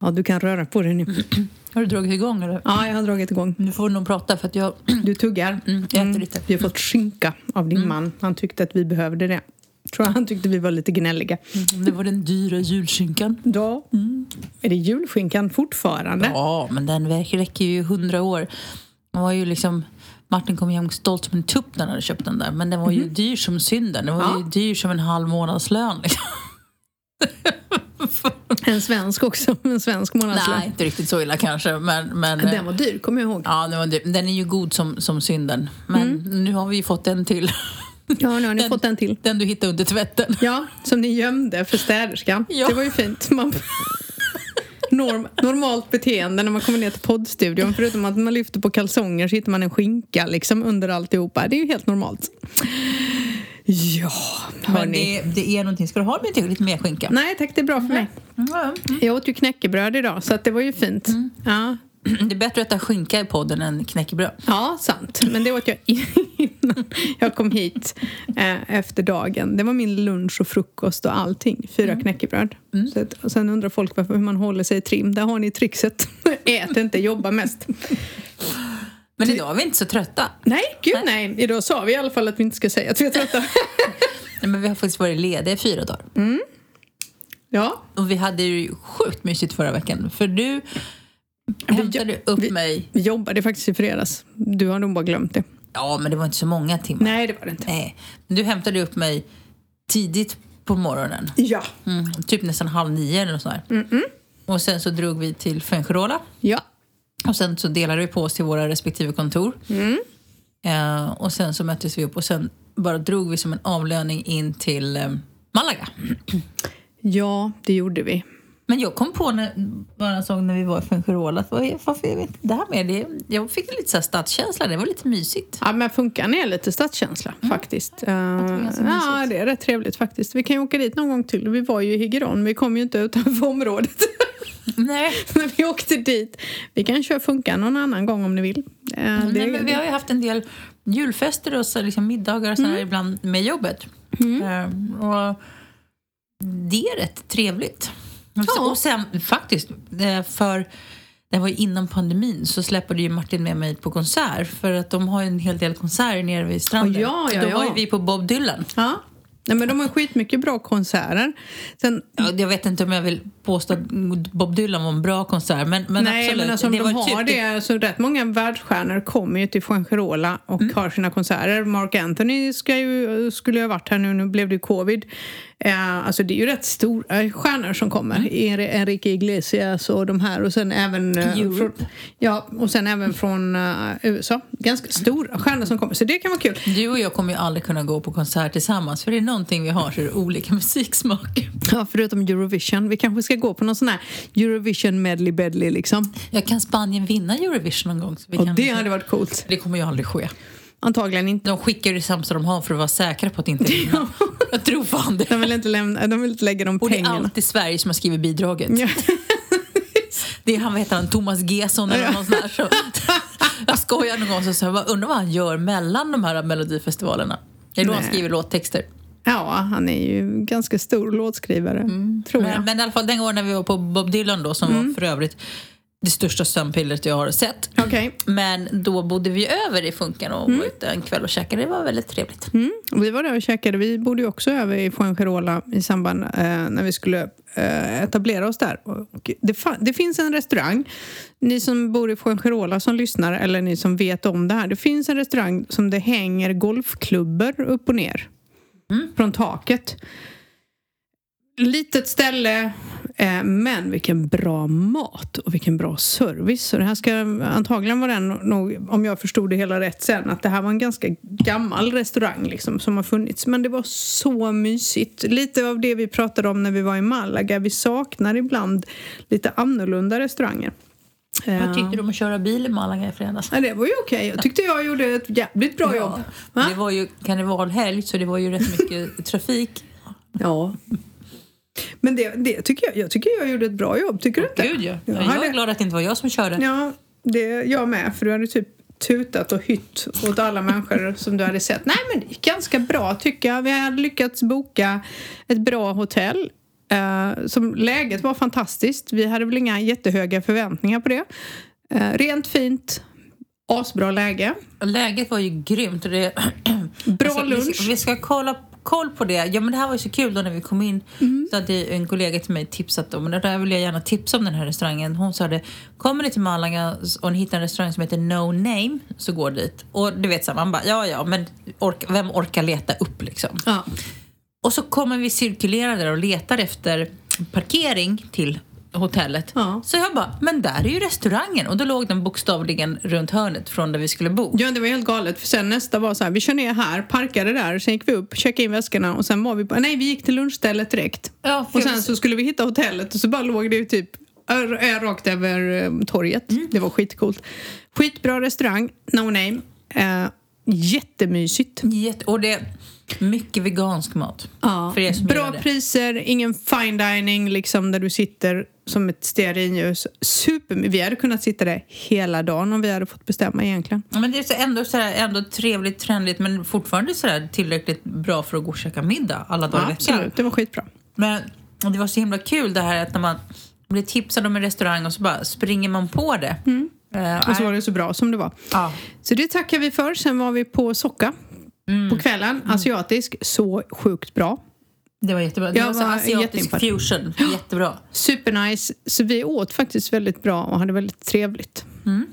Ja, du kan röra på dig nu. Har du dragit igång eller? Ja, jag har dragit igång. Nu får nog prata för att jag, Du tuggar. mm, jag äter lite. Vi har fått skinka av din man. Han tyckte att vi behövde det. Tror han tyckte vi var lite gnälliga. Mm, Det var den dyra julskinkan. Då är det julskinkan fortfarande. Ja, men den räcker ju hundra år. Den var ju liksom... Martin kom hem stolt som en tupp när han hade köpt den där. Men den var ju dyr som synden. Den var Ja. ju dyr som en halv månadslön. Liksom. En svensk också. En svensk månadslön. Nej, inte riktigt så illa kanske. Men, men, Den var dyr, kommer jag ihåg. ja, den, var dyr. den är ju god som, som synden. Men nu har vi ju fått en till. Ja, nu har ni Den- fått en till. Den du hittade under tvätten. Ja, som ni gömde för städerskan. Ja. Det var ju fint. Man... Norm, normalt beteende när man kommer ner till poddstudion. Förutom att man lyfter på kalsonger så hittar man en skinka liksom under alltihopa. Det är ju helt normalt. Ja, Men hörni. det, det är någonting. Ska du ha lite, lite mer skinka? Nej tack, det är bra för mig. Ja, Jag åt ju knäckebröd idag så att det var ju fint. Ja. Det är bättre att äta skinka i podden än knäckebröd. ja, sant. Men det åt jag innan jag kom hit eh, efter dagen. Det var min lunch och frukost och allting. Fyra knäckebröd. Så att, och sen undrar folk varför hur man håller sig i trim. Där har ni trixet. Ät inte, jobba mest. Men idag är vi inte så trötta. Nej, gud nej. Idag sa vi i alla fall att vi inte ska säga att vi är trötta. Nej, men vi har faktiskt varit lediga i fyra dagar. Ja, Och vi hade ju sjukt mysigt förra veckan. För du hämtade upp vi- mig. vi jobbade faktiskt i fredags. Du har nog bara glömt det. Ja, men det var inte så många timmar. Nej, det var det inte. Nej. Men Du hämtade upp mig tidigt på morgonen. Ja. Mm, typ nästan halv nio eller något sånt där. Och sen så drog vi till Fuengirola. Ja. Och sen så delade vi på oss till våra respektive kontor. Mm. Eh, och sen så möttes vi upp och sen bara drog vi som en avlöning in till eh, Malaga. Ja, det gjorde vi. Men jag kom på när, bara sak när vi var i Fuengirola att varför jag vet inte det här med det. Jag fick lite så här stadskänsla, det var lite mysigt. Ja, men Funkan är lite stadskänsla faktiskt. Uh, är så ja, det är rätt trevligt faktiskt. Vi kan ju åka dit någon gång till. Vi var ju i Higeron, vi kom ju inte utanför området Nej. när vi åkte dit. Vi kan köra Funkan någon annan gång om ni vill. Eh, det, Nej, men vi har ju haft en del julfester och så liksom middagar och sådär ibland med jobbet. Eh, och det är rätt trevligt. Ja. Och sen faktiskt, för det var ju innan pandemin så släppade ju Martin med mig på konsert för att de har ju en hel del konserter nere vid stranden. Ja, ja, Då ja. var ju vi på Bob Dylan. ja. Nej, men de har skitmycket bra konserter. Sen, Ja, Jag vet inte om jag vill påstå att Bob Dylan var en bra konsert men, men Nej, absolut. men alltså, om det de har typ det, så rätt många världsstjärnor kommer ju till Fuengirola och har sina konserter. Mark Anthony ska ju, skulle ju ha varit här nu, nu blev det ju covid. Eh, alltså det är ju rätt stora stjärnor som kommer. Mm. Enrique Iglesias och de här och sen även... eh, från, ja, och sen även från eh, USA. Ganska stora stjärnor som kommer, så det kan vara kul. Du och jag kommer ju aldrig kunna gå på konsert tillsammans för det är någonting vi har så är olika musiksmak. Ja, förutom Eurovision. Vi kanske ska gå på någon sån här Eurovision medley bedley liksom. Jag kan Spanien vinna Eurovision någon gång? Så vi Och kan det hade varit coolt. det kommer ju aldrig ske. Antagligen inte. De skickar ju det sämsta de har för att vara säkra på att inte vinna. Jag tror fan det. De vill inte, lämna, de vill inte lägga de Och det är pengarna. alltid Sverige som har skrivit bidraget. Ja. Det är han, vad heter han, Thomas Gesson eller någon sån här. Så. Jag skojar någon gång så jag, "Vad- undrar vad han gör mellan de här melodifestivalerna. Det är då han Nej. skriver låttexter. Ja, han är ju ganska stor låtskrivare, tror jag. Men, men i alla fall den gången när vi var på Bob Dylan då, som var för övrigt det största sömnpillret jag har sett. Okej. Men då bodde vi över i Funken och var ute en kväll och käkade. Det var väldigt trevligt. Mm. Vi var där och käkade. Vi bodde ju också över i Fuengirola i samband eh, när vi skulle eh, etablera oss där. Och det, det finns en restaurang. Ni som bor i Fuengirola som lyssnar eller ni som vet om det här. Det finns en restaurang som det hänger golfklubbor upp och ner från taket. Litet ställe, eh, men vilken bra mat och vilken bra service. Så det här ska antagligen vara den, nog, om jag förstod det hela rätt sen, att det här var en ganska gammal restaurang liksom, som har funnits. Men det var så mysigt. Lite av det vi pratade om när vi var i Malaga. Vi saknar ibland lite annorlunda restauranger. Vad tyckte du om att köra bil i Malaga i fredags? Ja, det var ju okej. Jag tyckte jag gjorde ett jävligt bra jobb. Va? Det var ju karnevalhelg så det var ju rätt mycket trafik. Ja. Men det, det tycker jag, jag tycker jag gjorde ett bra jobb, tycker du inte? Gud ja. Jag Jag är glad att det inte var jag som körde. Ja, det jag med. För du hade typ tutat och hytt åt alla människor som du hade sett. Nej, men det gick ganska bra tycker jag. Vi hade lyckats boka ett bra hotell. Eh, som läget var fantastiskt. Vi hade väl inga jättehöga förväntningar på det. Eh, rent fint, asbra läge. Läget var ju grymt. Det, Bra Alltså, Vi lunch. ska, vi ska kolla koll på det. Ja, men det här var ju så kul då när vi kom in. Mm. Så hade en kollega till mig tipsat om, och där vill jag gärna tipsa om den här restaurangen. Hon sa det, kommer ni till Malaga och ni hittar en restaurang som heter No Name så går dit. Och du vet så man bara, ja ja, men orka, vem orkar leta upp liksom? Ja. Och så kommer vi cirkulera där och letar efter parkering till hotellet. Ja. Så jag bara, men där är ju restaurangen. Och då låg den bokstavligen runt hörnet från där vi skulle bo. Ja, det var helt galet. För sen nästa var så här, vi kör ner här, parkade där, sen gick vi upp, checkade in väskorna och sen var vi på, nej vi gick till lunchstället direkt. Ja, Och sen så skulle vi hitta hotellet och så bara låg det ju typ rakt över eh, torget. Mm. Det var skitcoolt. Skitbra restaurang, no name. Eh, jättemysigt. Jätte, och det mycket vegansk mat. Ja. Bra priser, ingen fine dining liksom där du sitter som ett stearinljus. Super, vi hade kunnat sitta där hela dagen om vi hade fått bestämma egentligen. Ja, Men det är så ändå, så här, ändå trevligt, trendigt men fortfarande så här tillräckligt bra för att gå och käka middag alla dagar Ja, absolut, det var skitbra. Men det var så himla kul det här att när man blir tipsad om en restaurang och så bara springer man på det. Mm. Eh, Och så var det så bra som det var. ja. Så det tackar vi för. Sen var vi på Socka Mm. på kvällen. Asiatisk. Så sjukt bra. Det var jättebra. Det Jag var, var asiatisk fusion. Jättebra. Supernice. Så vi åt faktiskt väldigt bra och hade väldigt trevligt. Mm.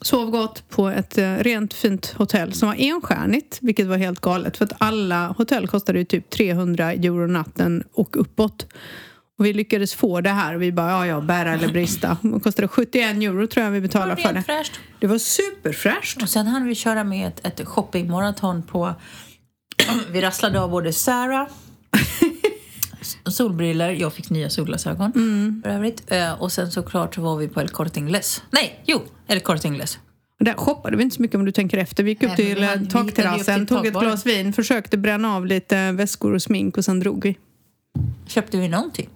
Sov gott på ett eh, rent fint hotell som var enstjärnigt, vilket var helt galet. För att alla hotell kostade ju typ 300 euro natten och uppåt. Och vi lyckades få det här. Vi bara, ja ja, bära eller brista. Det kostade 71 euro tror jag vi betalade för det. Fräscht. Det var superfräscht. Och sen hann vi köra med ett, ett shoppingmaraton på... vi rasslade av både Sarah solbriller, jag fick nya solglasögon Mm. för övrigt. Eh, Och sen såklart så var vi på El Corte Inglés. Nej, jo, El Corte Inglés. Där shoppade vi inte så mycket om du tänker efter. Vi gick upp Nej, till eh, hittade ju upp takterrassen, till tog ett glas vin, försökte bränna av lite väskor och smink och sen drog vi. Köpte vi någonting?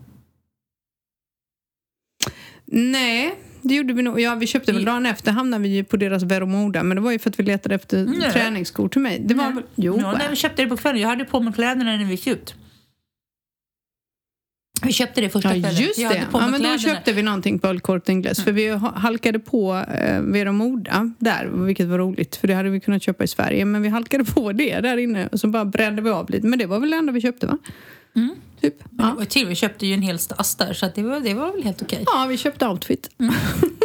Nej, det gjorde vi nog. Ja, vi köpte väl Vi- dagen efter hamnade vi på deras Veromoda men det var ju för att vi letade efter Nej. träningsskor till mig. Det var Nej. väl... Jo, ja, nej, vi köpte det på kvällen. Jag hade på mig kläderna när vi gick ut. Vi köpte det första Ja, kvällen. just det. Ja, men då köpte vi någonting på El Corte Inglés. För vi ha- halkade på eh, Veromoda där, vilket var roligt. För det hade vi kunnat köpa i Sverige. Men vi halkade på det där inne och så bara brände vi av lite. Men det var väl det enda vi köpte, va? Mm. Typ. Men det var till, vi köpte ju en hel stass där så det, var, det var väl helt okej. ja, vi köpte outfit.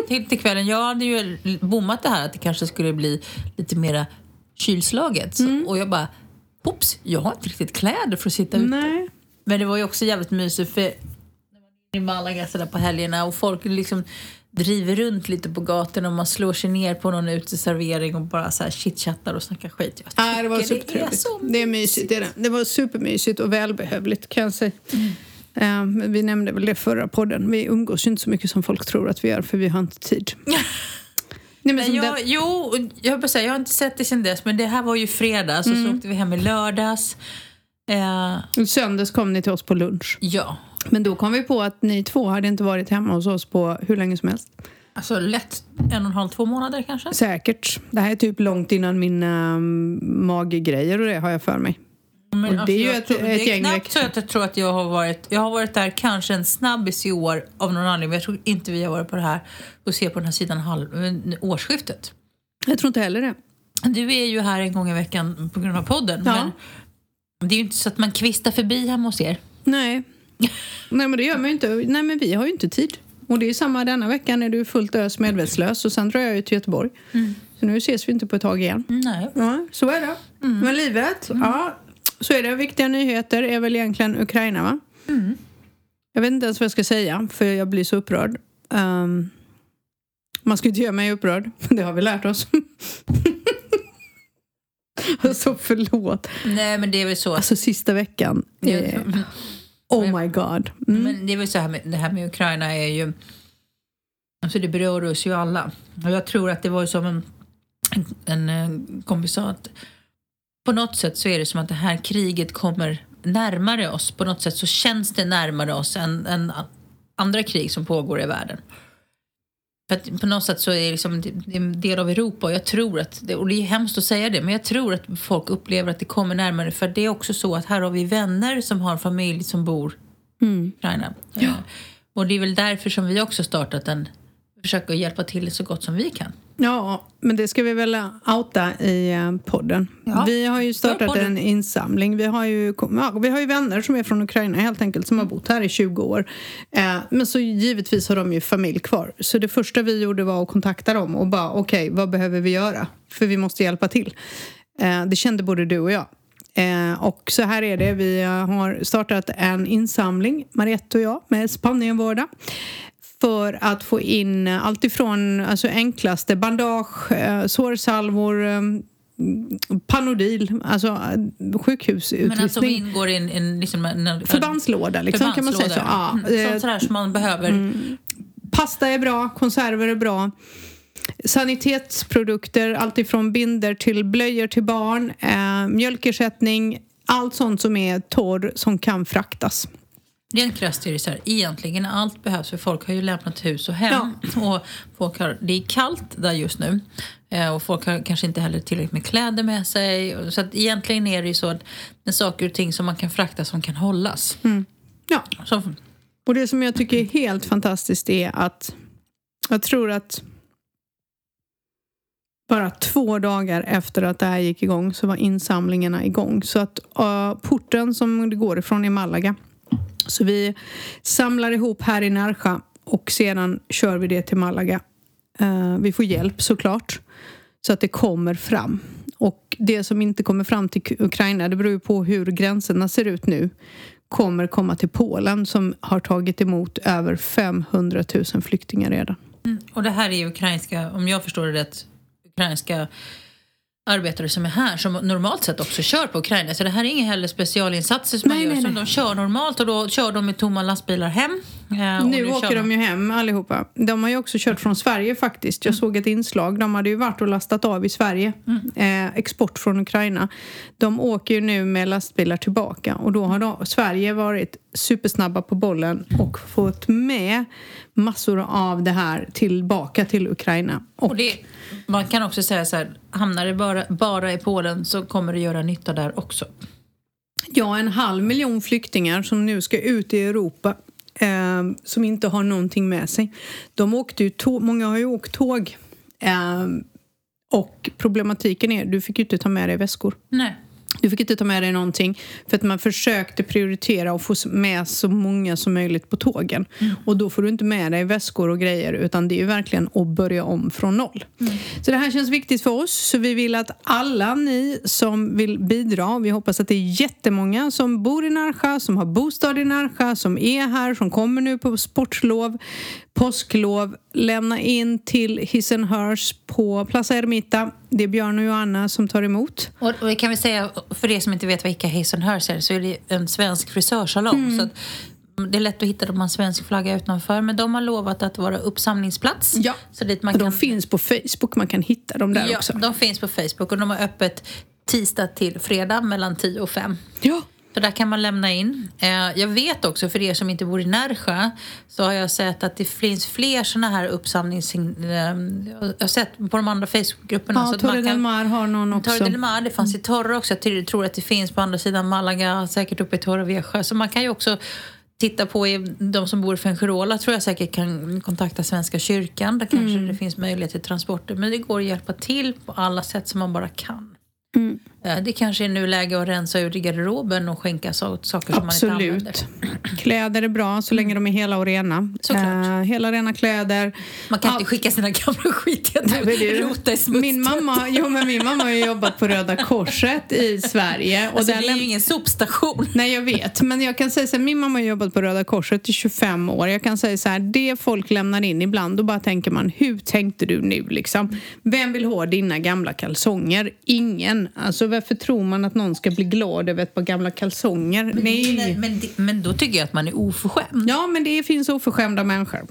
Till, till kvällen, jag hade ju bommat det här att det kanske skulle bli lite mera kylslaget. Så, Mm. Och jag bara, oops, jag har inte riktigt kläder för att sitta ute. Nej. Men det var ju också jävligt mysigt för i Malaga så där på helgerna och folk liksom driver runt lite på gatorna och man slår sig ner på någon uteservering och bara så här chitchattar och snackar skit. Jag Ja, det var tycker supertrevligt. så Det är mysigt. Det, är det. det var supermysigt och välbehövligt kan jag säga. Eh, men vi nämnde väl det förra podden. Vi umgås ju inte så mycket som folk tror att vi gör för vi har inte tid. Nej, men jag, jo, jag, säga, jag har inte sett det sen dess men det här var ju fredags och så åkte vi hem i lördags. Eh, I söndags kom ni till oss på lunch. ja, Men då kom vi på att ni två hade inte varit hemma hos oss på hur länge som helst. alltså lätt en och en halv, två månader kanske. Säkert. Det här är typ långt innan mina um, maggrejer och det har jag för mig. Men Och det är ju ett- tror, ett det är gäng knappt så att jag tror att jag har varit... Jag har varit där kanske en snabbis i år av någon anledning. Men jag tror inte vi har varit på det här och ser på den här sidan halv, årsskiftet. Jag tror inte heller det. Du är ju här en gång i veckan på grund av podden. Ja. Men det är ju inte så att man kvistar förbi hemma hos er. Nej. Nej, men det gör man ju inte. Nej, men vi har ju inte tid. Och det är samma denna veckan är du fullt ös medvetslös och sen drar jag ju till Göteborg. Så nu ses vi inte på ett tag igen. Nej. Ja, så är det. Men livet, ja, så är det. Viktiga nyheter är väl egentligen Ukraina, va? Jag vet inte ens vad jag ska säga, för jag blir så upprörd. Ehm, man ska inte göra mig upprörd, det har vi lärt oss. alltså förlåt. Nej, men det är väl så. Alltså sista veckan. Eh, oh my god. Mm. Men det är väl så här med, det här med Ukraina är ju... Alltså det berör oss ju alla. Och jag tror att det var som en, en, en eh, kompis sa att på något sätt så är det som att det här kriget kommer närmare oss. På något sätt så känns det närmare oss än, än andra krig som pågår i världen. För på något sätt så är det, liksom, det är en del av Europa och jag tror att, och det är hemskt att säga det, men jag tror att folk upplever att det kommer närmare. För det är också så att här har vi vänner som har familj som bor Mm. i Ukraina. Ja. Och det är väl därför som vi också startat en, försöker hjälpa till så gott som vi kan. Ja, men det ska vi väl outa i eh, podden. Ja. Vi har ju startat en insamling. Vi har, ju, ja, vi har ju vänner som är från Ukraina helt enkelt som har bott här i 20 år. Eh, men så givetvis har de ju familj kvar. Så det första vi gjorde var att kontakta dem och bara okej, vad behöver vi göra? För vi måste hjälpa till. Eh, det kände både du och jag. Eh, och så här är det, vi eh, har startat en insamling, Mariette och jag, med Spanienvårda för att få in eh, allt ifrån alltså enklaste bandage, eh, sårsalvor, eh, Panodil, alltså sjukhusutrustning. Men alltså ingår i en, en, liksom en, Förbandslåda, liksom, kan man säga så. Ja, Mm, Sånt sådär som man behöver. Pasta är bra, konserver är bra. Sanitetsprodukter, allt ifrån binder till blöjor till barn, eh, mjölkersättning, allt sånt som är torr som kan fraktas. Rent krasst är det så här, egentligen allt behövs för folk har ju lämnat hus och hem. Och folk har, det är kallt där just nu. Eh, och folk har kanske inte heller tillräckligt med kläder med sig. Så att egentligen är det ju så att det är saker och ting som man kan frakta som kan hållas. Ja. Som, Och det som jag tycker är helt fantastiskt är att jag tror att bara två dagar efter att det här gick igång så var insamlingarna igång. Så att uh, porten som det går ifrån är Malaga. Så vi samlar ihop här i Närsjö och sedan kör vi det till Malaga. Eh, vi får hjälp såklart. Så att det kommer fram. Och det som inte kommer fram till Ukraina, det beror ju på hur gränserna ser ut nu, kommer komma till Polen som har tagit emot över 500 000 flyktingar redan. Mm. och det här är ukrainska, om jag förstår det rätt, ukrainska arbetare som är här som normalt sett också kör på Ukraina. Så det här är inga heller specialinsatser som Nej, man gör. nej, som nej. de kör normalt och då kör de med tomma lastbilar hem. Eh, Nu kör åker de ju hem allihopa. De har ju också kört från Sverige faktiskt. Jag såg ett inslag. De hade ju varit och lastat av i Sverige. Eh, export från Ukraina. De åker ju nu med lastbilar tillbaka och då har de, Sverige varit supersnabba på bollen och fått med massor av det här tillbaka till Ukraina. Och, Och det, man kan också säga så här, hamnar det bara, bara i Polen så kommer det göra nytta där också. ja, en halv miljon flyktingar som nu ska ut i Europa eh, som inte har någonting med sig. De åkte ju tåg, många har ju åkt tåg. Eh, och problematiken är, du fick ju inte ta med dig väskor. Nej. Du fick inte ta med dig någonting för att man försökte prioritera och få med så många som möjligt på tågen. Och då får du inte med dig väskor och grejer utan det är ju verkligen att börja om från noll. Så det här känns viktigt för oss så vi vill att alla ni som vill bidra, vi hoppas att det är jättemånga som bor i Närsjö, som har bostad i Närsjö, som är här, som kommer nu på sportlov, påsklov, lämna in till His and Hers på Plaza Ermita. Det är Björn och Johanna som tar emot. Och, och kan vi säga, för er som inte vet vad Ica Hazen Hers är, så är det en svensk frisörsalong. Så att det är lätt att hitta dem med en svensk flagga utanför. Men de har lovat att vara uppsamlingsplats. Ja. Så dit man Och kan, de finns på Facebook, man kan hitta dem där ja, också. de finns på Facebook och de har öppet tisdag till fredag mellan 10 och 5. Ja. Så där kan man lämna in. Eh, jag vet också, för er som inte bor i Närsjö, så har jag sett att det finns fler såna här uppsamlings... Eh, jag har sett på de andra Facebookgrupperna. Ja, så att man Torre del Mar har någon också. Torre del Mar, det fanns i Torre också. Jag tror- att det finns på andra sidan Malaga, säkert uppe i Torre Vesjö. Så man kan ju också titta på de som bor i Fuengirola tror jag säkert kan kontakta Svenska kyrkan. Där kanske det finns möjlighet till transporter. Men det går att hjälpa till på alla sätt som man bara kan. Mm. Eh, Det kanske är nu läge att rensa ur garderoben och skänka saker som man inte använder. Absolut. Kläder är bra så länge de är hela och rena. Såklart. Eh, hela rena kläder. Man kan Allt. inte skicka sina gamla skitiga du, rota i smuts. min mamma, jo, men min mamma har jobbat på Röda Korset i Sverige. Och Alltså, det är ju ingen sopstation. Nej, jag vet. Men jag kan säga så här, min mamma har jobbat på Röda Korset i 25 år. Jag kan säga så här, det folk lämnar in ibland, då bara tänker man, hur tänkte du nu liksom? Vem vill ha dina gamla kalsonger? Ingen. Alltså varför tror man att någon ska bli glad över ett par gamla kalsonger? Nej. Nej, men, det- men då tycker jag att man är oförskämd. Ja, men det finns oförskämda människor.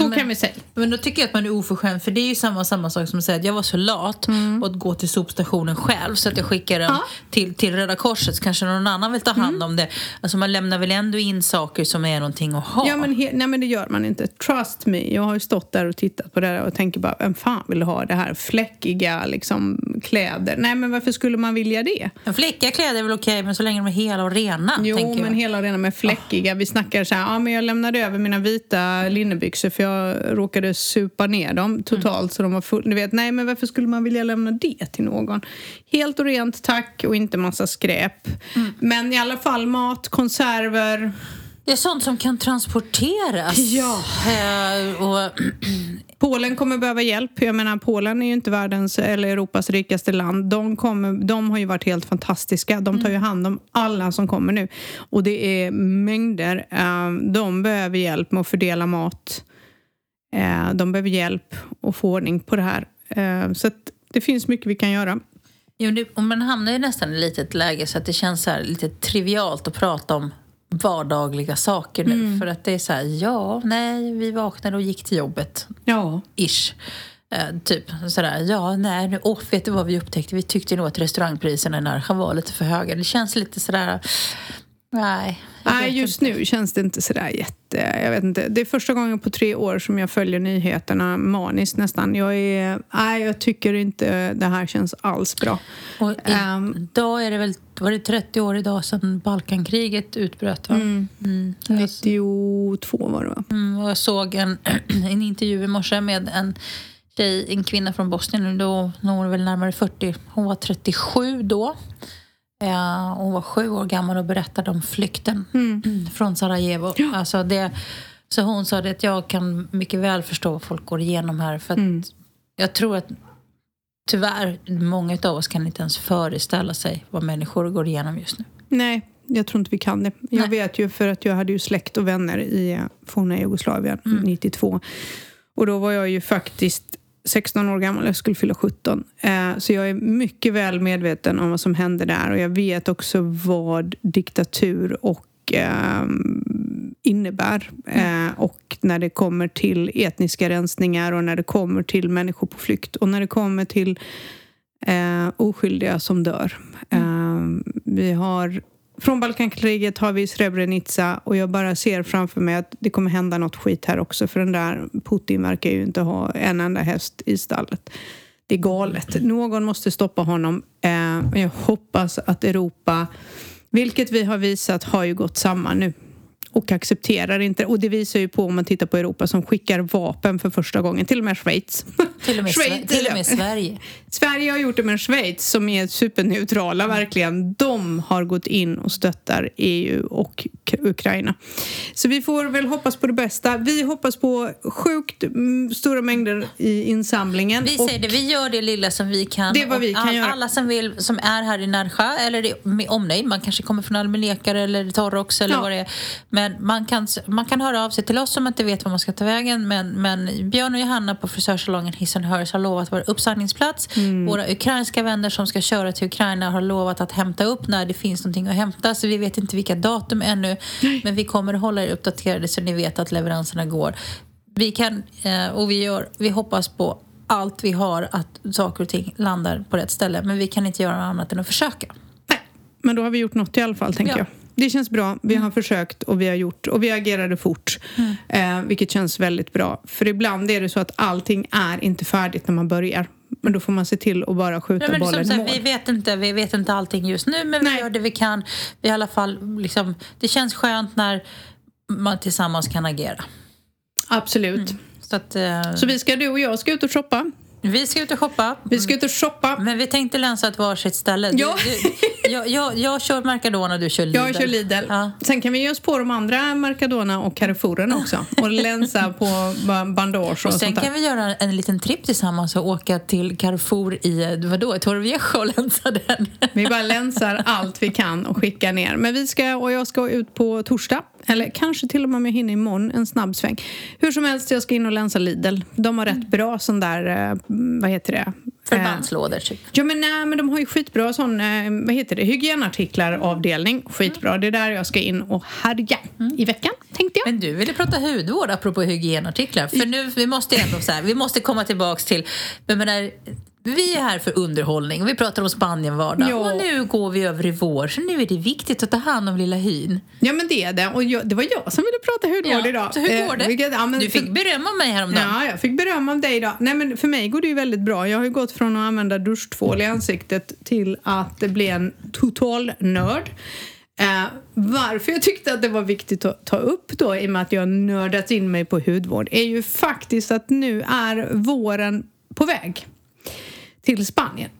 Så Men- kan vi säga. Men då tycker jag att man är oförskämd för det är ju samma, samma sak som att säga att jag var så lat och att gå till sopstationen själv så att jag skickar den Mm. Ja. Mm. till, till Röda Korset så kanske någon annan vill ta hand om det. Alltså man lämnar väl ändå in saker som är någonting att ha. Ja, men, nej, men det gör man inte. Trust me. Jag har ju stått där och tittat på det där och tänker bara, vem fan vill ha det här fläckiga liksom, kläder? Nej, men varför skulle man vilja det? En fläckiga kläder är väl okej men så länge de är hela och rena. Jo, men jag. hela rena med fläckiga. Vi snackar så här, ja men jag lämnade över mina vita linnebyxor för jag råkade supa ner dem totalt så de var full. Du vet, nej men varför skulle man vilja lämna det till någon? Helt och rent tack och inte massa skräp. Men i alla fall mat, konserver. Det är sånt som kan transporteras. Ja. Eh, och, Polen kommer behöva hjälp. Jag menar, Polen är ju inte världens eller Europas rikaste land. De, kommer, de har ju varit helt fantastiska. De tar ju hand om alla som kommer nu. Och det är mängder. Eh, De behöver hjälp med att fördela mat. Eh, De behöver hjälp att få ordning på det här. Eh, Så det finns mycket vi kan göra. Jo, det, och man hamnar ju nästan i ett litet läge så att det känns så lite trivialt att prata om vardagliga saker nu. Mm. För att det är så här, ja, nej, vi vaknade och gick till jobbet. Ja. Ish. Eh, typ sådär, ja, nej, nu, åh, vet du vad vi upptäckte? Vi tyckte nog att restaurangpriserna i Närsjö var lite för höga. Det känns lite sådär, nej. Nej, just inte. nu känns det inte sådär jätte... Jag vet inte. Det är första gången på tre år som jag följer nyheterna maniskt nästan. Jag, är, nej, jag tycker inte det här känns alls bra. Och Ehm. idag är det väl, var det 30 år idag sedan Balkankriget utbröt? Va? Mm. Jag 92 var det va? Mm, och jag såg en, en intervju i morse med en tjej, en kvinna från Bosnien. Då, hon var väl närmare 40. Hon var 37 då. Eh, hon var sju år gammal och berättade om flykten från Sarajevo. Alltså det, så hon sa att jag kan mycket väl förstå vad folk går igenom här. För att Jag tror att tyvärr, många av oss kan inte ens föreställa sig vad människor går igenom just nu. Nej, jag tror inte vi kan det. Jag Nej. vet ju för att jag hade ju släkt och vänner i eh, forna Jugoslavien 92. Och då var jag ju faktiskt 16 år gammal, jag skulle fylla 17. Eh, så jag är mycket väl medveten om vad som hände där och jag vet också vad diktatur och eh, innebär. Eh, och när det kommer till etniska rensningar och när det kommer till människor på flykt och när det kommer till eh, oskyldiga som dör. Eh, vi har, från Balkankriget har vi Srebrenica och jag bara ser framför mig att det kommer hända något skit här också för den där Putin verkar ju inte ha en enda häst i stallet. Det är galet. Någon måste stoppa honom. Eh, jag hoppas att Europa, vilket vi har visat, har ju gått samman nu och accepterar inte. Och det visar ju på om man tittar på Europa som skickar vapen för första gången, till och med Schweiz. Till och med, Schweiz- till och med Sverige. Sverige har gjort det med Schweiz som är superneutrala verkligen. De har gått in och stöttar EU och Ukraina. Så vi får väl hoppas på det bästa. Vi hoppas på sjukt mm, stora mängder i insamlingen. Vi säger det, vi gör det lilla som vi kan. Det är vad vi kan göra. Alla som vill, som är här i Närsjö eller med omnejd, man kanske kommer från Almenekare eller Torrox eller Ja. vad det är. Men man kan, man kan höra av sig till oss om man inte vet var man ska ta vägen. Men, men Björn och Johanna på frisörsalongen Hiss and Hers har lovat vår uppsamlingsplats. Mm. Våra ukrainska vänner som ska köra till Ukraina har lovat att hämta upp när det finns någonting att hämta. Så vi vet inte vilka datum ännu. Men vi kommer att hålla er uppdaterade så ni vet att leveranserna går. Vi kan, eh, och vi, gör, vi hoppas på allt vi har att saker och ting landar på rätt ställe. Men vi kan inte göra något annat än att försöka. Nej, men då har vi gjort något i alla fall, tänker Ja. jag. Det känns bra. Vi har försökt och vi har gjort och vi agerade fort. Eh, vilket känns väldigt bra. För ibland är det så att allting är inte färdigt när man börjar. Men då får man se till att bara skjuta Nej, men bollen som i mål. vi, vet inte, vi vet inte allting just nu, men Nej. vi gör det vi kan. Vi i alla fall, liksom, det känns skönt när man tillsammans kan agera. Absolut. Så, att, eh, Så vi ska, du och jag ska ut och shoppa. Vi ska ut och shoppa. Vi ska ut och shoppa. Men vi tänkte länsa ett varsitt ställe. Ja. Du, du, jag, jag, jag kör Mercadona, du kör Lidl. Jag kör Lidl. Ja. Sen kan vi ge oss på de andra Mercadona och Carrefouren också. Och länsa på ba- bandage och, Och sen sånt där. kan vi göra en liten tripp tillsammans och åka till Carrefour i vadå, Torrevieja och länsa den. Vi bara länsar allt vi kan och skickar ner. Men vi ska, och jag ska ut på torsdag. Eller kanske till och med om jag hinner imorgon, en snabb sväng. Hur som helst, jag ska in och länsa Lidl. De har rätt bra sån där, eh, vad heter det, Förbandslådor typ. Ja men nej men de har ju skitbra sån, eh, vad heter det, hygienartiklar avdelning. Skitbra, det är där jag ska in och härja i veckan tänkte jag. Men du ville prata hudvård apropå hygienartiklar. För nu, vi måste ändå så här, vi måste komma tillbaks till, jag menar, vi är här för underhållning. Vi pratar om Spanien-vardag. Ja. Och nu går vi över i vår. Så nu är det viktigt att ta hand om lilla hyn. Ja men det är det och jag, det var jag som ville prata hudvård idag. Så hur går Eh, det? vilket- ja, men du fick beröm av mig häromdagen. Ja, jag fick beröm av dig idag. Nej, men för mig går det ju väldigt bra. Jag har ju gått från att använda duschtvål i ansiktet till att bli en total nörd. Eh, varför jag tyckte att det var viktigt att ta upp då i och med att jag nördat in mig på hudvård är ju faktiskt att nu är våren på väg till Spanien.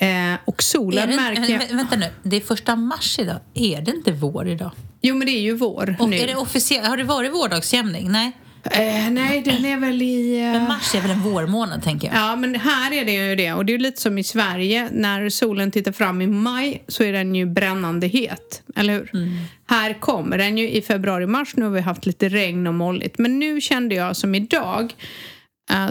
Eh, och solen det, märker jag... vä- Vänta nu, det är första mars idag. Är det inte vår idag? Jo men det är ju vår Och nu. är det officiellt? Har det varit vårdagsjämning? Nej. eh, nej, den är väl i... eh, Men mars är väl en vårmånad, tänker jag. Ja, men här är det ju det. Och det är ju lite som i Sverige. När solen tittar fram i maj så är den ju brännande het. Eller hur? Här kommer den ju i februari-mars. Nu har vi haft lite regn och molligt. Men nu kände jag som idag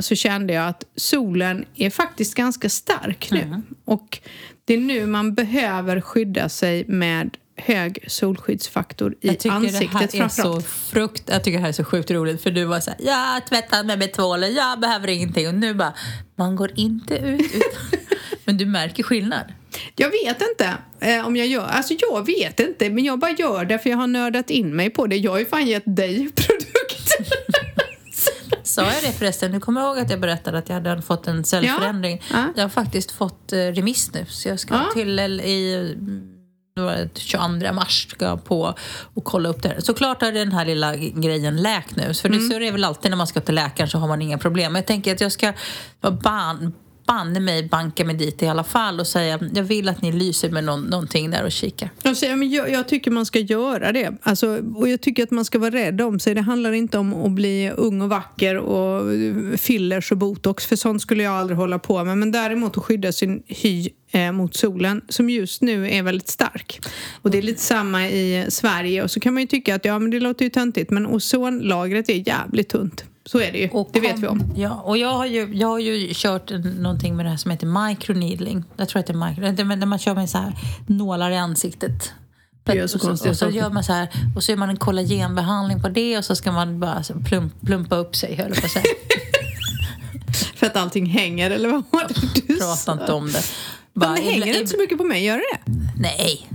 så kände jag att solen är faktiskt ganska stark nu. Och det är nu man behöver skydda sig med hög solskyddsfaktor i Jag tycker ansiktet det här är så framförallt. frukt... Jag tycker det här är så sjukt roligt för du var så här, jag tvättar mig med tvålen, jag behöver ingenting. Och nu bara, man går inte ut utan... Men du märker skillnad. Jag vet inte eh, om jag gör... Alltså jag vet inte, men jag bara gör det för jag har nördat in mig på det. Jag har ju fan gett dig produkter. Sa jag det förresten? Du kommer ihåg att jag berättade att jag hade fått en cellförändring? Ja. Jag har faktiskt fått eh, remiss nu så jag ska Ja. till i det var det 22 mars ska jag på och kolla upp det här. Såklart har den här lilla grejen läkt nu. För det, så är det väl alltid när man ska till läkaren så har man inga problem. Men jag tänker att jag ska vara banne mig banka mig dit i alla fall och säga jag vill att ni lyser med någon, någonting där och kikar. Jag, säger, men jag, jag tycker man ska göra det. Alltså, och jag tycker att man ska vara rädd om sig. Det handlar inte om att bli ung och vacker och fillers och botox. För sånt skulle jag aldrig hålla på med. Men däremot att skydda sin hy eh, mot solen som just nu är väldigt stark. Och det är lite samma i Sverige. Och så kan man ju tycka att ja, men det låter ju töntigt. Men ozonlagret är jävligt tunt. Så är det ju. Och det vet kom- vi om. Ja, och jag har ju, jag har ju kört någonting med det här som heter microneedling. Jag tror att det är micro, när man kör med så här nålar i ansiktet. Det gör så och så, konstiga och så saker. gör man så här, och så gör man en kollagenbehandling på det och så ska man bara plump, plumpa upp sig, höll jag på att säga. För att allting hänger, eller vad var det du Prata inte om det. Men Bara, det hänger inte så mycket på mig, gör det det? Nej.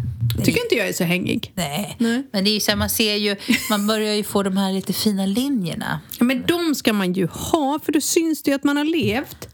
Tycker inte jag är så hängig. Nej. Nej. Men det är så här, man ser ju, man börjar ju få de här lite fina linjerna. Ja, Men de ska man ju ha, för då syns det ju att man har levt.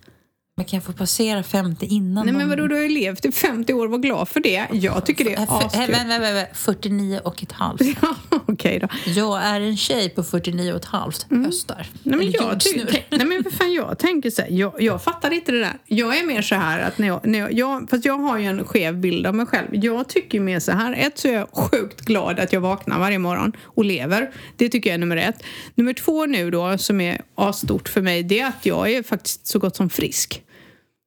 Man kan få passera 50 innan Nej men vadå, du har ju levt i 50 år, var glad för det. Jag tycker det är Äh, äh, askul. vä- vä- vä- vä- 49 och ett halvt. Ja, okej då. Jag är en tjej på 49 och ett halvt höstar. Mm. Nej men, jag, ty- nej men fan jag tänker så här, jag, jag fattar inte det där. Jag är mer så här att när jag, när jag, jag, fast jag har ju en skev bild av mig själv. Jag tycker mer så här, ett så är jag sjukt glad att jag vaknar varje morgon och lever. Det tycker jag är nummer ett. Nummer två nu då, som är asstort för mig, det är att jag är faktiskt så gott som frisk.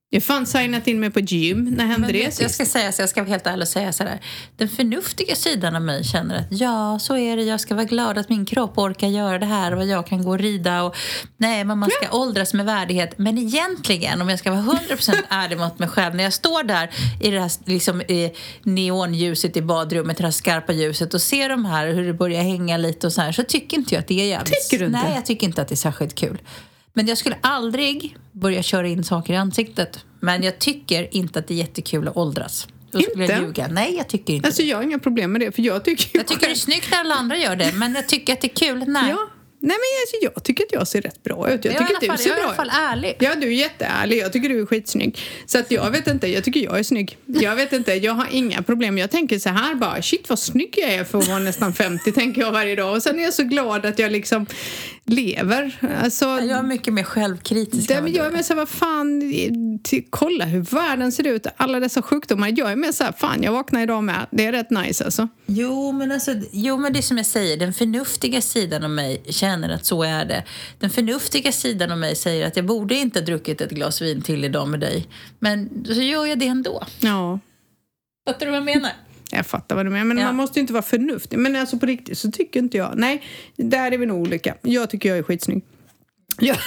Jag har fan signat in mig på gym. När hände det vet, jag sist? ska säga så jag ska vara helt ärlig och säga så här. Den förnuftiga sidan av mig känner att ja, så är det. Jag ska vara glad att min kropp orkar göra det här och jag kan gå och rida och nej, men man ska åldras med värdighet. Men egentligen, om jag ska vara 100% ärlig mot mig själv, när jag står där i det här liksom, i neonljuset i badrummet, det här skarpa ljuset och ser de här hur det börjar hänga lite och så här, så tycker inte jag att det är jävligt... Tycker du inte? Nej, jag tycker inte att det är särskilt kul. Men jag skulle aldrig börja köra in saker i ansiktet. Men jag tycker inte att det är jättekul att åldras. Då skulle jag Inte? ljuga. Nej, jag tycker inte Alltså det. jag har inga problem med det, för jag tycker Jag tycker det är snyggt när alla andra gör det, men jag tycker att det är kul. Nej. Ja. Nej men alltså, jag tycker att jag ser rätt bra ut. Jag jag tycker att du fall, ser jag är i bra alla ut. fall ärlig. Ja, du är jätteärlig. Jag tycker du är skitsnygg. Så att jag vet inte, jag tycker jag är snygg. Jag vet inte, jag har inga problem. Jag tänker så här bara, shit vad snygg jag är för att vara nästan 50, tänker jag varje dag. Och sen är jag så glad att jag liksom lever. Alltså, Jag är mycket mer självkritisk. det, men jag är mer så här, vad fan, till, kolla hur världen ser ut, alla dessa sjukdomar. Jag är mer så här, fan jag vaknade idag med, det är rätt nice alltså. Jo men, alltså, jo, men det är som jag säger, den förnuftiga sidan av mig känner att så är det. Den förnuftiga sidan av mig säger att jag borde inte ha druckit ett glas vin till idag med dig. Men så gör jag det ändå. Ja. Fattar du vad jag menar? Jag fattar vad du menar, men Ja. man måste ju inte vara förnuftig. Men alltså på riktigt så tycker inte jag. Nej, där är vi nog olika. Jag tycker jag är skitsnygg. Jag,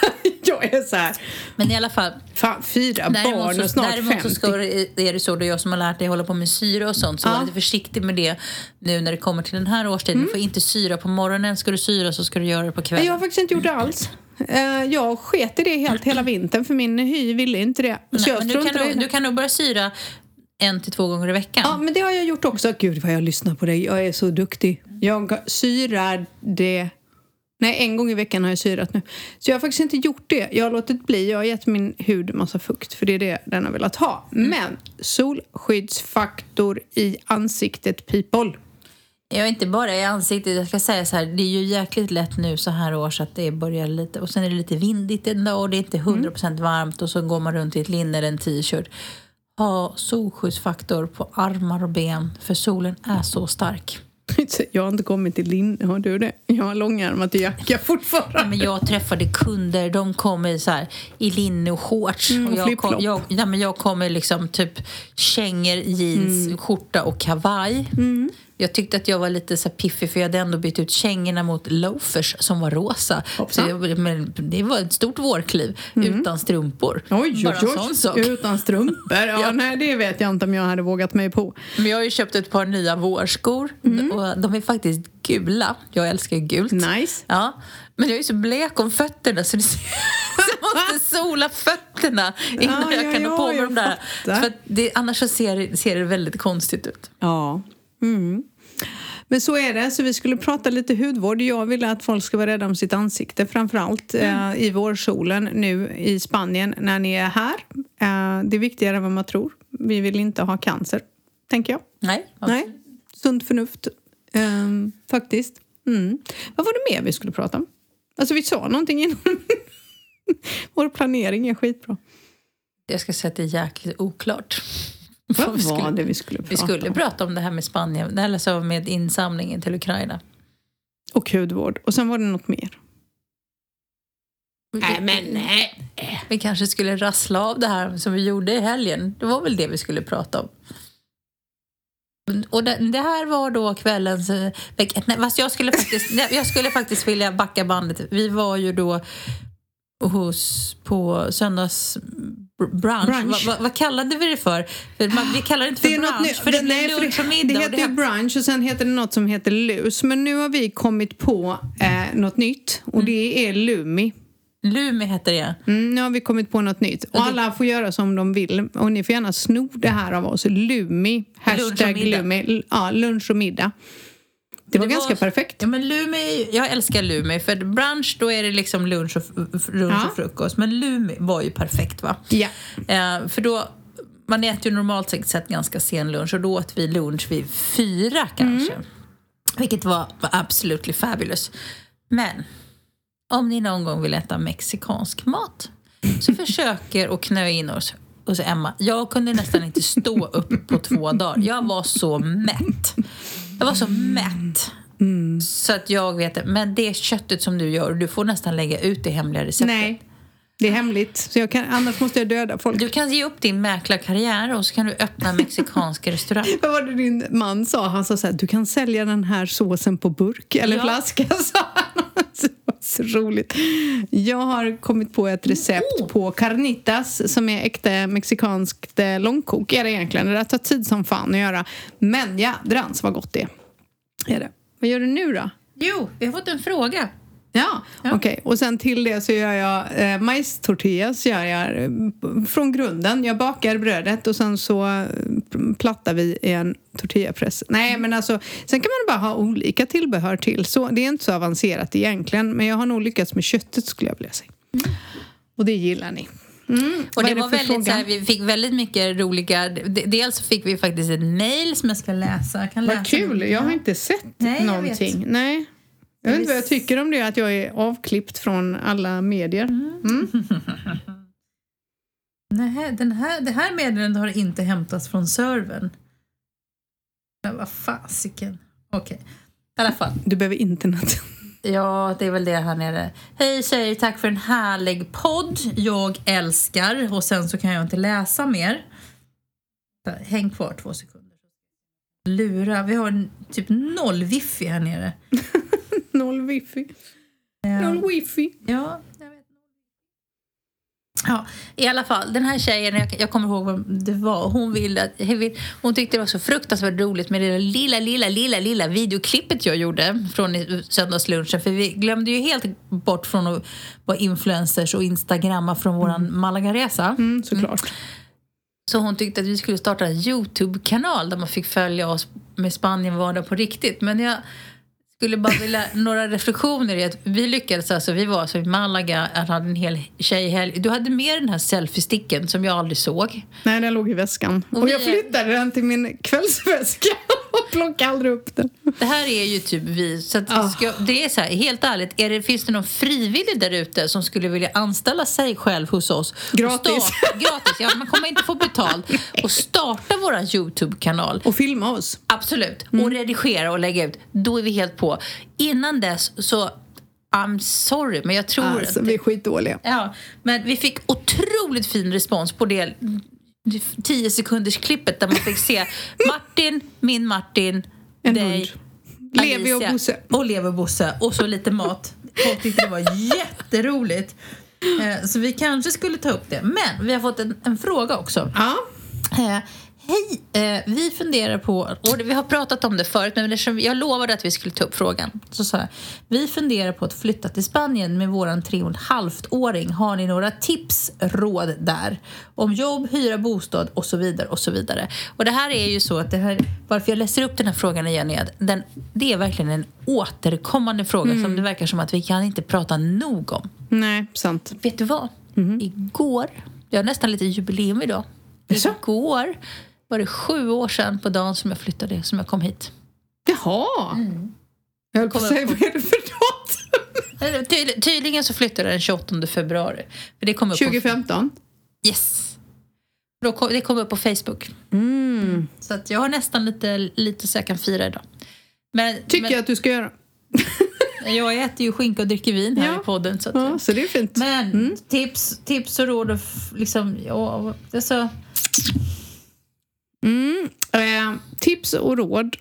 jag är så här, Men i alla fall, fan fyra barn Däremot så, och snart däremot 50. så ska, det- är det så, då jag som har lärt dig hålla på med syra och sånt, så Ja. var lite försiktig med det nu när det kommer till den här årstiden. Mm. Du får inte syra på morgonen, ska du syra så ska du göra det på kvällen. Jag har faktiskt inte gjort det alls. Eh, Jag sket i det helt hela vintern för min hy ville inte det. Så Nej, jag men du, kan nog, du kan nog börja syra en till två gånger i veckan. Ja, men det har jag gjort också. Gud vad jag lyssnar på dig. Jag är så duktig. Jag syrar det... Nej, en gång i veckan har jag syrat nu. Så jag har faktiskt inte gjort det. Jag har låtit bli. Jag har gett min hud massa fukt för det är det den har velat ha. Men solskyddsfaktor i ansiktet people. Jag är inte bara i ansiktet. Jag ska säga så här, det är ju jäkligt lätt nu så här års att det börjar lite och sen är det lite vindigt en dag och det är inte 100% varmt och så går man runt i ett linne eller en t-shirt. Ha solskyddsfaktor på armar och ben för solen är så stark. Jag har inte kommit till linne, har du det? Jag har långärmat jacka fortfarande. Men jag träffade kunder, de kommer så här, i linne och shorts. Mm, och jag, kom, jag, ja, men jag kommer liksom typ kängor, jeans, Mm. skjorta och kavaj. Jag tyckte att jag var lite så piffig för jag hade ändå bytt ut kängorna mot loafers som var rosa. Så jag, men det var ett stort vårkliv utan strumpor. Mm. Oj, Bara oj, oj. sak. Utan strumpor? Ja, Ja. Nej, det vet jag inte om jag hade vågat mig på. Men jag har ju köpt ett par nya vårskor Mm. och de är faktiskt gula. Jag älskar gult. Nice. Ja, men jag är så blek om fötterna så, det, jag måste sola fötterna innan Ja, jag ja, kan ha ja, på mig de där. För det, annars så ser, ser det väldigt konstigt ut. Ja. Mm. Men så är det. Så vi skulle prata lite hudvård. Jag vill att folk ska vara rädda om sitt ansikte framförallt Mm. eh, i vårsolen nu i Spanien när ni är här. Eh, det är viktigare än vad man tror. Vi vill inte ha cancer, tänker jag. Nej, Nej, sunt förnuft. Ehm, faktiskt. Mm. Vad var det mer vi skulle prata om? Alltså vi sa någonting innan. Vår planering är skitbra. Jag ska säga att det är jäkligt oklart. Vad vi var skulle, det vi skulle prata vi skulle om? prata om det här med Spanien, eller så med insamlingen till Ukraina. Och hudvård. Och sen var det något mer. Nej, men nej. Vi kanske skulle rassla av det här som vi gjorde i helgen. Det var väl det vi skulle prata om. Och det, det här var då kvällens... eh, Nej, fast jag skulle, faktiskt, nej, jag skulle faktiskt vilja backa bandet. Vi var ju då hos, på söndags brunch. Brunch. Vad, vad, vad kallade vi det för? för man, vi kallar det inte för brunch, nytt. för det Nej, blir lunch och det, middag. det heter ju brunch och sen heter det något som heter lus. Men nu har vi kommit på eh, något nytt och det är Lumi. Lumi heter det. Mm, nu har vi kommit på något nytt. Och det- alla får göra som de vill. Och ni får gärna sno det här av oss. Lumi. Hashtag middag. Lumi. Ja, lunch och middag. Det var Det ganska var- perfekt. Ja, men Lumi, jag älskar Lumi. För brunch då är det liksom lunch och, lunch Ja. och frukost. Men Lumi var ju perfekt va? Ja. Eh, för då, man äter ju normalt sett ganska sen lunch och då åt vi lunch vid fyra kanske. Mm. Vilket var, var absolutely fabulous. Men om ni någon gång vill äta mexikansk mat så försöker att knö in oss hos Emma. Jag kunde nästan inte stå upp på två dagar. Jag var så mätt. Jag var så mätt. Mm. Så att jag vet det. Men det köttet som du gör, du får nästan lägga ut det hemliga receptet. Nej, det är hemligt. Så jag kan, annars måste jag döda folk. Du kan ge upp din mäklarkarriär och så kan du öppna en mexikansk restaurang. Vad var det din man sa? Han sa så här, du kan sälja den här såsen på burk eller Ja. flaska, var så roligt. Jag har kommit på ett recept Oh. på carnitas som är äkta mexikanskt eh, långkok. Är det egentligen. Det där tar tid som fan att göra. Men jädrans vad gott det är. är det. Vad gör du nu då? Jo, vi har fått en fråga. Ja, okej. Och sen till det så gör jag eh, majstortillas gör jag eh, från grunden. Jag bakar brödet och sen så eh, plattar vi i en tortillapress. Nej, men alltså, sen kan man bara ha olika tillbehör till. Så, det är inte så avancerat egentligen, men jag har nog lyckats med köttet skulle jag vilja säga. Och det gillar ni. Mm. Och det är var väldigt så här, vi fick väldigt mycket roliga... de- Dels fick vi faktiskt ett mail som jag ska läsa. Jag kan läsa Vad kul! Jag har inte sett Nej, någonting. Nej. Jag vet inte vad jag tycker om det, att jag är avklippt från alla medier. Mm. Nej, den här, det här meddelandet har inte hämtats från servern. Men vad fasiken. Okej. I alla fall. Du behöver internet. Ja, det är väl det här nere. Hej tjejer, tack för en härlig podd. Jag älskar. Och sen så kan jag inte läsa mer. Häng kvar två sekunder. Lura. Vi har typ noll wifi här nere. Noll wifi. Noll wifi. ja. Ja, i alla fall. Den här tjejen, jag, jag kommer ihåg vad det var. Hon, ville, att- hon tyckte det var så fruktansvärt roligt med det lilla, lilla, lilla, lilla videoklippet jag gjorde från söndagslunchen. För vi glömde ju helt bort från att vara influencers och instagramma från våran Malagaresa. Mm, såklart. Så hon tyckte att vi skulle starta en Youtube-kanal där man fick följa oss med Spanien vardag på riktigt. Men jag skulle bara vilja några reflektioner i att vi lyckades alltså, vi var alltså i Malaga, hade en hel tjejhelg. Du hade med den här selfie-sticken som jag aldrig såg. Nej, den låg i väskan. Och Och, jag är- flyttade den till min kvällsväska och plockade aldrig upp den. Det här är ju typ vi. Så Ah. ska, det är så här, helt ärligt, är det, finns det någon frivillig där ute som skulle vilja anställa sig själv hos oss? Gratis. starta- gratis, ja. Man kommer inte få betalt. Och starta vår Youtube-kanal. Och filma oss. Absolut. Mm. Och redigera och lägga ut. Då är vi helt på. Innan dess så... I'm sorry, men jag tror... Alltså, att, vi är skitdåliga. ja, men vi fick otroligt fin respons på det 10 sekunders klippet där man fick se Martin, min Martin, En dig, hund. Levi och Alicia Bosse. Och Levi och Bosse. Och så lite mat. Folk tyckte det var jätteroligt. Eh, Så vi kanske skulle ta upp det. Men vi har fått en, en fråga också. Ja. Hej! Eh, vi funderar på, och vi har pratat om det förut, men eftersom jag lovade att vi skulle ta upp frågan. Så sa jag, vi funderar på att flytta till Spanien med våran tre och åring. Har ni några tips, råd där? Om jobb, hyra, bostad och så vidare och så vidare. Och det här är ju så att det här, varför jag läser upp den här frågan igen är att den, det är verkligen en återkommande fråga som det verkar som att vi kan inte prata nog om. Nej, sant. Vet du vad? Igår, jag har nästan lite jubileum idag. Igår var det sju år sedan på dagen som jag flyttade, som jag kom hit. Jaha. Jag höll på att säga, vad är det för datum? Tydlig, tydligen så flyttade jag den 28 februari. För det kom upp 2015. På, yes! Det kom upp på Facebook. Mm. Så att jag har nästan lite, lite så jag kan fira idag. Men, Tycker men jag att du ska göra. jag äter ju skinka och dricker vin här Ja. i podden. Så att, Ja, så det är fint. Men tips, tips och råd och liksom, ja, alltså, Mm. Eh, tips och råd.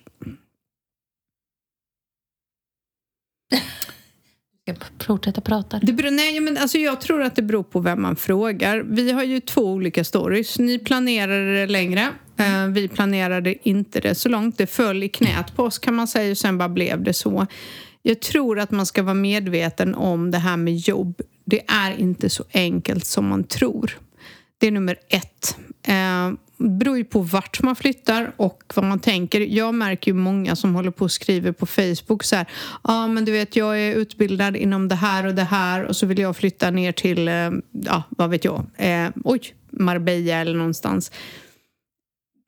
fortsätta prata. Det beror, nej, men alltså jag tror att det beror på vem man frågar. Vi har ju två olika stories. Ni planerade det längre. Eh, vi planerade inte det så långt. Det föll i knät på oss kan man säga och sen bara blev det så. Jag tror att man ska vara medveten om det här med jobb. Det är inte så enkelt som man tror. Det är nummer ett. Eh, beror ju på vart man flyttar och vad man tänker. Jag märker ju många som håller på och skriver på Facebook så här. Ja, ah, men du vet, jag är utbildad inom det här och det här och så vill jag flytta ner till, eh, ja, vad vet jag, eh, oj, Marbella eller någonstans.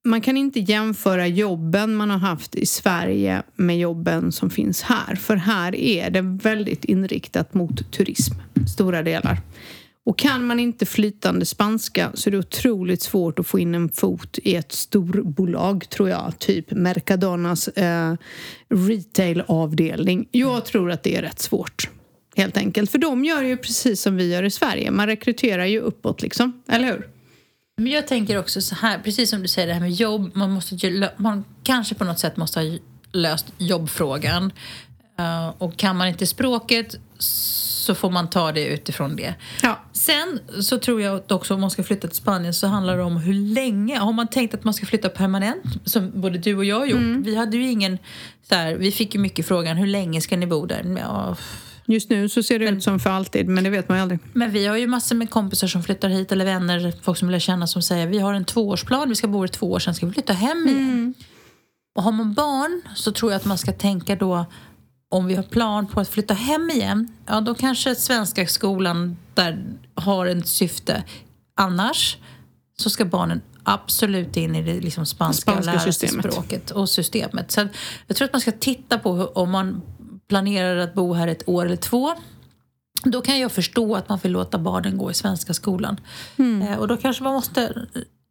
Man kan inte jämföra jobben man har haft i Sverige med jobben som finns här. För här är det väldigt inriktat mot turism, stora delar. Och kan man inte flytande spanska så är det otroligt svårt att få in en fot i ett storbolag, tror jag. Typ Mercadonas eh, retailavdelning. Jag tror att det är rätt svårt, helt enkelt. För de gör ju precis som vi gör i Sverige. Man rekryterar ju uppåt, liksom. Eller hur? Men jag tänker också så här, precis som du säger det här med jobb, man, måste man kanske på något sätt måste ha löst jobbfrågan. Eh, och kan man inte språket så får man ta det utifrån det. Ja. Sen så tror jag att också om man ska flytta till Spanien så handlar det om hur länge. Har man tänkt att man ska flytta permanent, som både du och jag har gjort. Vi hade ju ingen, så här, vi fick ju mycket frågan, hur länge ska ni bo där? Ja, Just nu så ser det ut som för alltid, men det vet man ju aldrig. men vi har ju massor med kompisar som flyttar hit eller vänner, folk som lär känna som säger vi har en tvåårsplan, vi ska bo i två år, sen ska vi flytta hem igen. Och har man barn så tror jag att man ska tänka då om vi har plan på att flytta hem igen, ja då kanske svenska skolan där har ett syfte. Annars så ska barnen absolut in i det liksom spanska, Spanska och lära sig systemet. språket och systemet. Så jag tror att man ska titta på hur, om man planerar att bo här ett år eller två. Då kan jag förstå att man vill låta barnen gå i svenska skolan. Eh, och då kanske man måste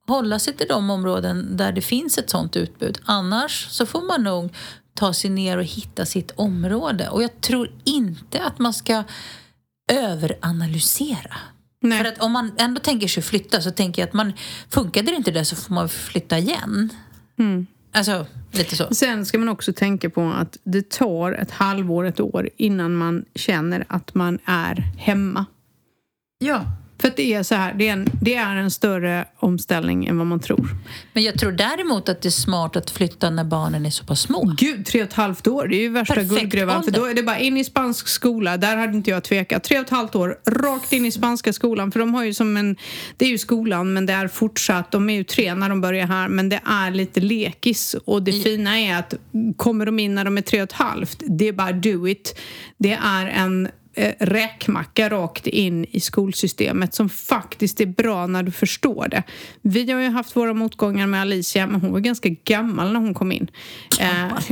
hålla sig till de områden där det finns ett sånt utbud. Annars så får man nog ta sig ner och hitta sitt område. Och jag tror inte att man ska överanalysera. Nej. För att om man ändå tänker sig flytta så tänker jag att man, funkade det inte det så får man flytta igen. Mm. Alltså, lite så. Sen ska man också tänka på att det tar ett halvår, ett år innan man känner att man är hemma. Ja. För att det är så här, det är, en, det är en större omställning än vad man tror. Men jag tror däremot att det är smart att flytta när barnen är så pass små. Gud, tre och ett halvt år, det är ju värsta Perfekt guldgruvan. För ålder. då är det bara in i spansk skola, där hade inte jag tvekat. Tre och ett halvt år, rakt in i spanska skolan. För de har ju som en, det är ju skolan, men det är fortsatt, de är ju tre när de börjar här, men det är lite lekis. Och det fina är att kommer de in när de är tre och ett halvt, det är bara do it. Det är en eh, räkmacka rakt in i skolsystemet som faktiskt är bra när du förstår det. Vi har ju haft våra motgångar med Alicia, men hon var ganska gammal när hon kom in. Eh,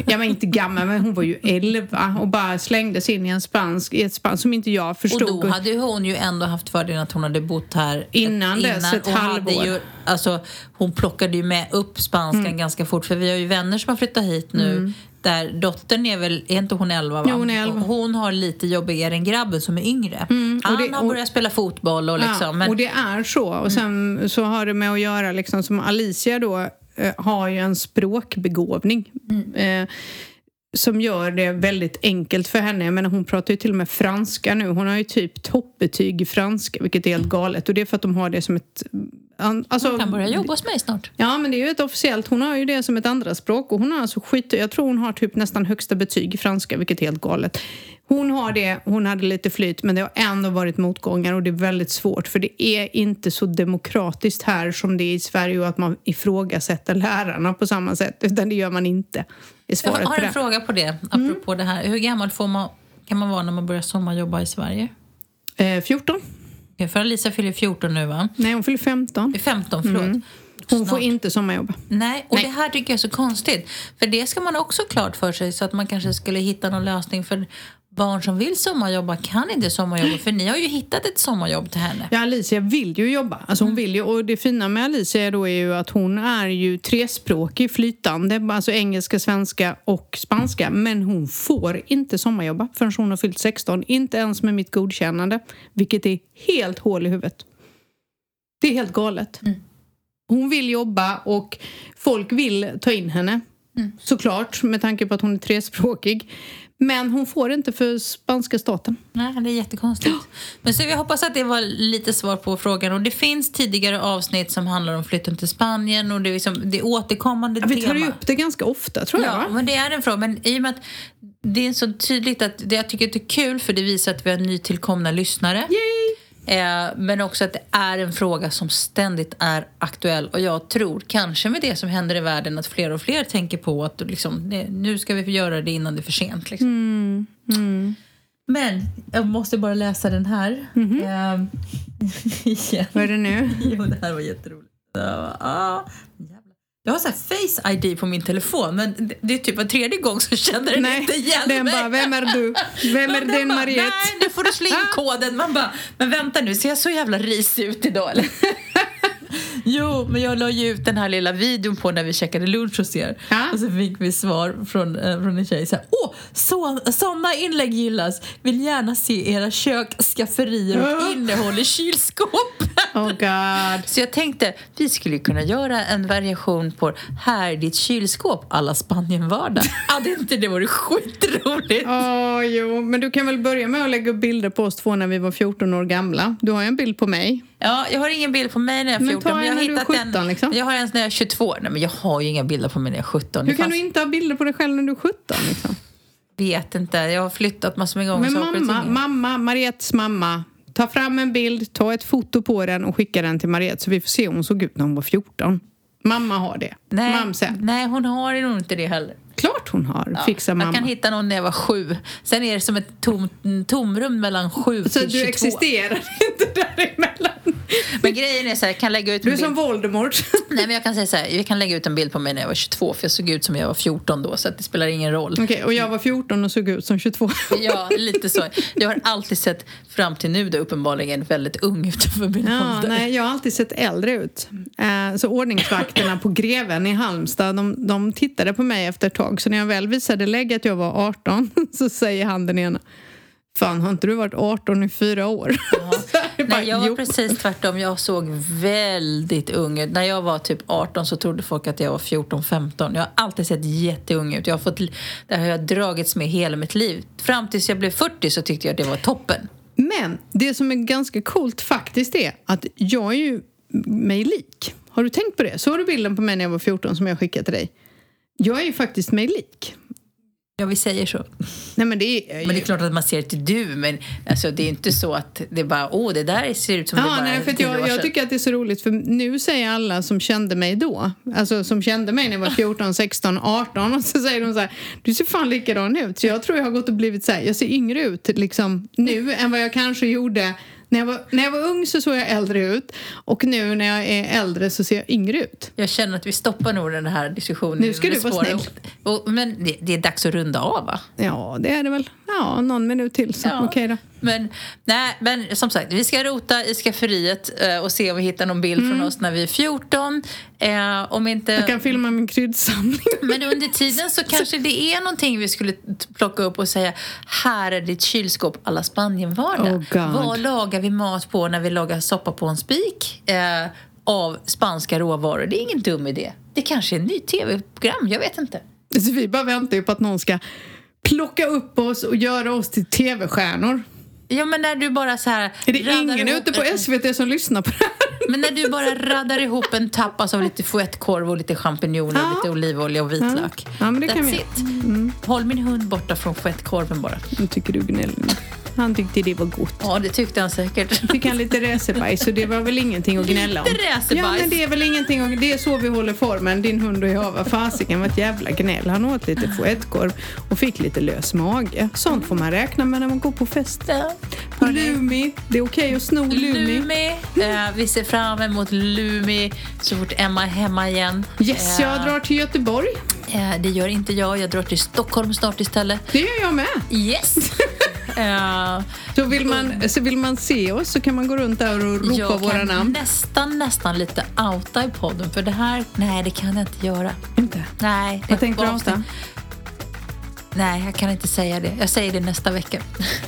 ja, men inte gammal, men hon var ju 11 och bara slängdes in i en spansk, i ett spansk som inte jag Och förstod. då hade hon ju ändå haft fördelen att hon hade bott här Innan dess, ett och hade halvår. Ju, alltså, hon plockade ju med upp spanskan Mm. ganska fort. För vi har ju vänner som har flyttat hit nu. Där dottern är väl, är inte hon 11 va? Jo, hon är 11. Och Hon har lite jobbigare än grabben som är yngre. och Han det- har och- börjat spela fotboll och liksom. Ja, men, och det är så. Och sen så har det med att göra, liksom, som Alicia då eh, har ju en språkbegåvning. Eh, som gör det väldigt enkelt för henne. Jag menar, hon pratar ju till och med franska nu. Hon har ju typ toppbetyg i franska, vilket är helt galet. Och det är för att de har det som ett... Alltså, hon kan börja jobba hos mig snart. Ja, men det är ju ett officiellt. Hon har ju det som ett andra språk och hon har alltså skit... Jag tror hon har typ nästan högsta betyg i franska, vilket är helt galet. Hon har det, hon hade lite flyt, men det har ändå varit motgångar och det är väldigt svårt för det är inte så demokratiskt här som det är i Sverige och att man ifrågasätter lärarna på samma sätt, utan det gör man inte. Är Jag svaret har en fråga på det, apropå det här. Hur gammal får man, kan man vara när man börjar sommarjobba i Sverige? Eh, 14? Okej, För Alicia fyller 14 nu va? Nej, hon fyller 15. 15, förlåt. Mm. Hon får Snart. inte sommarjobba. Nej, och Nej. det här tycker jag är så konstigt. För det ska man också klart för sig så att man kanske skulle hitta någon lösning för barn som vill sommarjobba kan inte sommarjobba för ni har ju hittat ett sommarjobb till henne. Ja, Alicia vill ju jobba. Alltså Mm. hon vill ju, och det fina med Alicia då är ju att hon är ju trespråkig, flytande, alltså engelska, svenska och spanska. Men hon får inte sommarjobba förrän hon har fyllt 16. Inte ens med mitt godkännande, vilket är helt hål i huvudet. Det är helt galet. Mm. Hon vill jobba och folk vill ta in henne. Mm. Såklart, med tanke på att hon är trespråkig. Men hon får inte för spanska staten. Nej, det är jättekonstigt. Men så jag hoppas att det var lite svar på frågan. Och det finns tidigare avsnitt som handlar om flytten till Spanien och det är, liksom, det är återkommande Ja, vi tar ju upp det ganska ofta, tror jag. Ja, men det är en fråga. Men i och med att det är så tydligt att det, jag tycker att det är kul för det visar att vi har nytillkomna lyssnare. Eh, men också att det är en fråga som ständigt är aktuell. Och jag tror, kanske med det som händer i världen, att fler och fler tänker på att liksom, nu ska vi göra det innan det är för sent. Liksom. Mm, Men jag måste bara läsa den här. Mhm. Eh, igen. Vad är det nu? Jo, det här var jätteroligt. Ja, ah, jävlar. Jag har så face ID på min telefon men det- är typ var tredje gång så känner den Nej, inte igen den mig. bara, vem är du? Vem är den Mariette? Nej, nu får du slå in koden. Man bara, men vänta nu, ser jag så jävla risig ut idag eller? Jo, men jag la ju ut den här lilla videon på när vi käkade lunch hos er. Ja. Och så fick vi svar från, eh, från en tjej så här, Åh, så, sådana inlägg gillas. Vill gärna se era kök, skafferier och Ja. innehåll i kylskåp. Oh god. Så jag tänkte, vi skulle kunna göra en variation på Här ditt kylskåp, alla Spanien-vardag. Hade inte det varit skitroligt? Åh, jo. Men du kan väl börja med att lägga upp bilder på oss två när vi var 14 år gamla. Du har ju en bild på mig. Ja, jag har ingen bild på mig när jag är Men 14. ta en jag har när du är hittat 17 liksom. Jag har en när jag är 22. Nej, men jag har ju inga bilder på mig när jag är 17. Hur kan fanns- du inte ha bilder på dig själv när du är 17? Liksom? vet inte. Jag har flyttat massor med gånger. Men mamma, mamma, Mariettes mamma. Ta fram en bild, ta ett foto på den och skicka den till Mariette så vi får se hur hon såg ut när hon var 14. Mamma har det. nej, Mamse. nej, hon har nog inte det heller. Klart hon har. Ja, Fixa mamma. Jag kan hitta någon när jag var sju. Sen är det som ett tom, tomrum mellan sju Så till du 22. existerar inte däremellan. Men grejen är så här, jag kan lägga ut Du är bild. som Voldemort. Nej men jag kan säga så här, vi kan lägga ut en bild på mig när jag var 22 för jag såg ut som jag var 14 då så det spelar ingen roll. Okej, och jag var 14 och såg ut som 22. Ja, lite så. Jag har alltid sett fram till nu då uppenbarligen väldigt ung ut för min Ja, ålder. nej, jag har alltid sett äldre ut. Eh, så ordningsvakterna på Greven i Halmstad, de, de tittade på mig efter ett tag. Så när jag väl visade lägg att jag var 18 så säger han den ena Fan, har inte du varit 18 i fyra år? Så jag bara, Nej, jag var "Jo." precis tvärtom. Jag såg väldigt ung ut. När jag var typ 18 så trodde folk att jag var 14-15. Jag har alltid sett jätteung ut. Jag har fått, det har jag dragits med hela mitt liv. Fram tills jag blev 40 så tyckte jag att det var toppen. Men det som är ganska coolt faktiskt är att jag är ju mig lik. Har du tänkt på det? Såg du bilden på mig när jag var 14 som jag skickade till dig? Jag är ju faktiskt mig lik. Ja, vi säger så. Nej, men, det är, Men det är klart att man ser till du, men alltså, det är inte så att det är bara åh, det där ser ut som det Ja, bara nej, för att jag, jag sedan." tycker att det är så roligt för nu säger alla som kände mig då, alltså som kände mig när jag var 14, 16, 18 och så säger de så här, du ser fan likadan ut. Så jag tror jag har gått och blivit så här, jag ser yngre ut liksom nu än vad jag kanske gjorde när jag, var, när jag var ung så såg jag äldre ut och nu när jag är äldre så ser jag yngre ut. Jag känner att vi stoppar nog den här diskussionen. Nu ska du vara snäll. Och, men det, det är dags att runda av, va? Ja, det är det väl. Ja, någon minut till så Ja. okej då. Men, nej, men som sagt, vi ska rota i skafferiet eh, och se om vi hittar någon bild från oss när vi är 14. Eh, om inte... Mm. Jag kan filma min kryddsamling. Men under tiden så kanske det är någonting vi skulle plocka upp och säga här är ditt kylskåp alla Spanienvardag. Oh, God. Vad lagar vi mat på när vi lagar soppa på en spik eh, av spanska råvaror? Det är ingen dum idé. Det kanske är en ny tv-program, jag vet inte. Så vi bara väntar ju på att någon ska plocka upp oss och göra oss till tv-stjärnor. Ja, men när du bara så här... Är det ingen ihop- ute på SVT som lyssnar på det här? Men när du bara raddar ihop en tapas av lite fouettekorv och lite champinjoner och Ja. lite olivolja och vitlök. Ja, men det kan That's vi. Mm. it. Håll min hund borta från fouettekorven bara. Nu tycker du gnäller. Han tyckte det var gott. Ja, det tyckte han säkert. Fick han lite räsebajs så det var väl ingenting att gnälla om. Lite räsebajs. Ja men det är väl ingenting att, Det är så vi håller formen, din hund och jag. Vad fasiken var ett jävla gnäll. Han åt lite fouettekorv och fick lite lös mage. Sånt får man räkna med när man går på fest. Ja. Lumi, det är okej att sno Lumi. Lumi. Eh, vi ser fram emot Lumi så fort Emma är hemma igen. Yes, jag Eh, drar till Göteborg. eh, det gör inte jag. Jag drar till Stockholm snart istället. Det gör jag med. Yes! Eh, Så vill man, så vill man se oss så kan man gå runt där och ropa jag våra kan namn. nästan, nästan lite outa i podden för det här, nej det kan jag inte göra. Inte? Nej. Vad tänkte du outa? Nej, jag kan inte säga det. Jag säger det nästa vecka.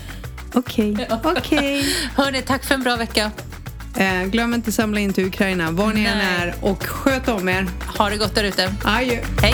Okej, okej. Hörni, tack för en bra vecka. Eh, glöm inte samla in till Ukraina, var ni än är och sköt om er. Ha det gott där ute. Adjö. Hej!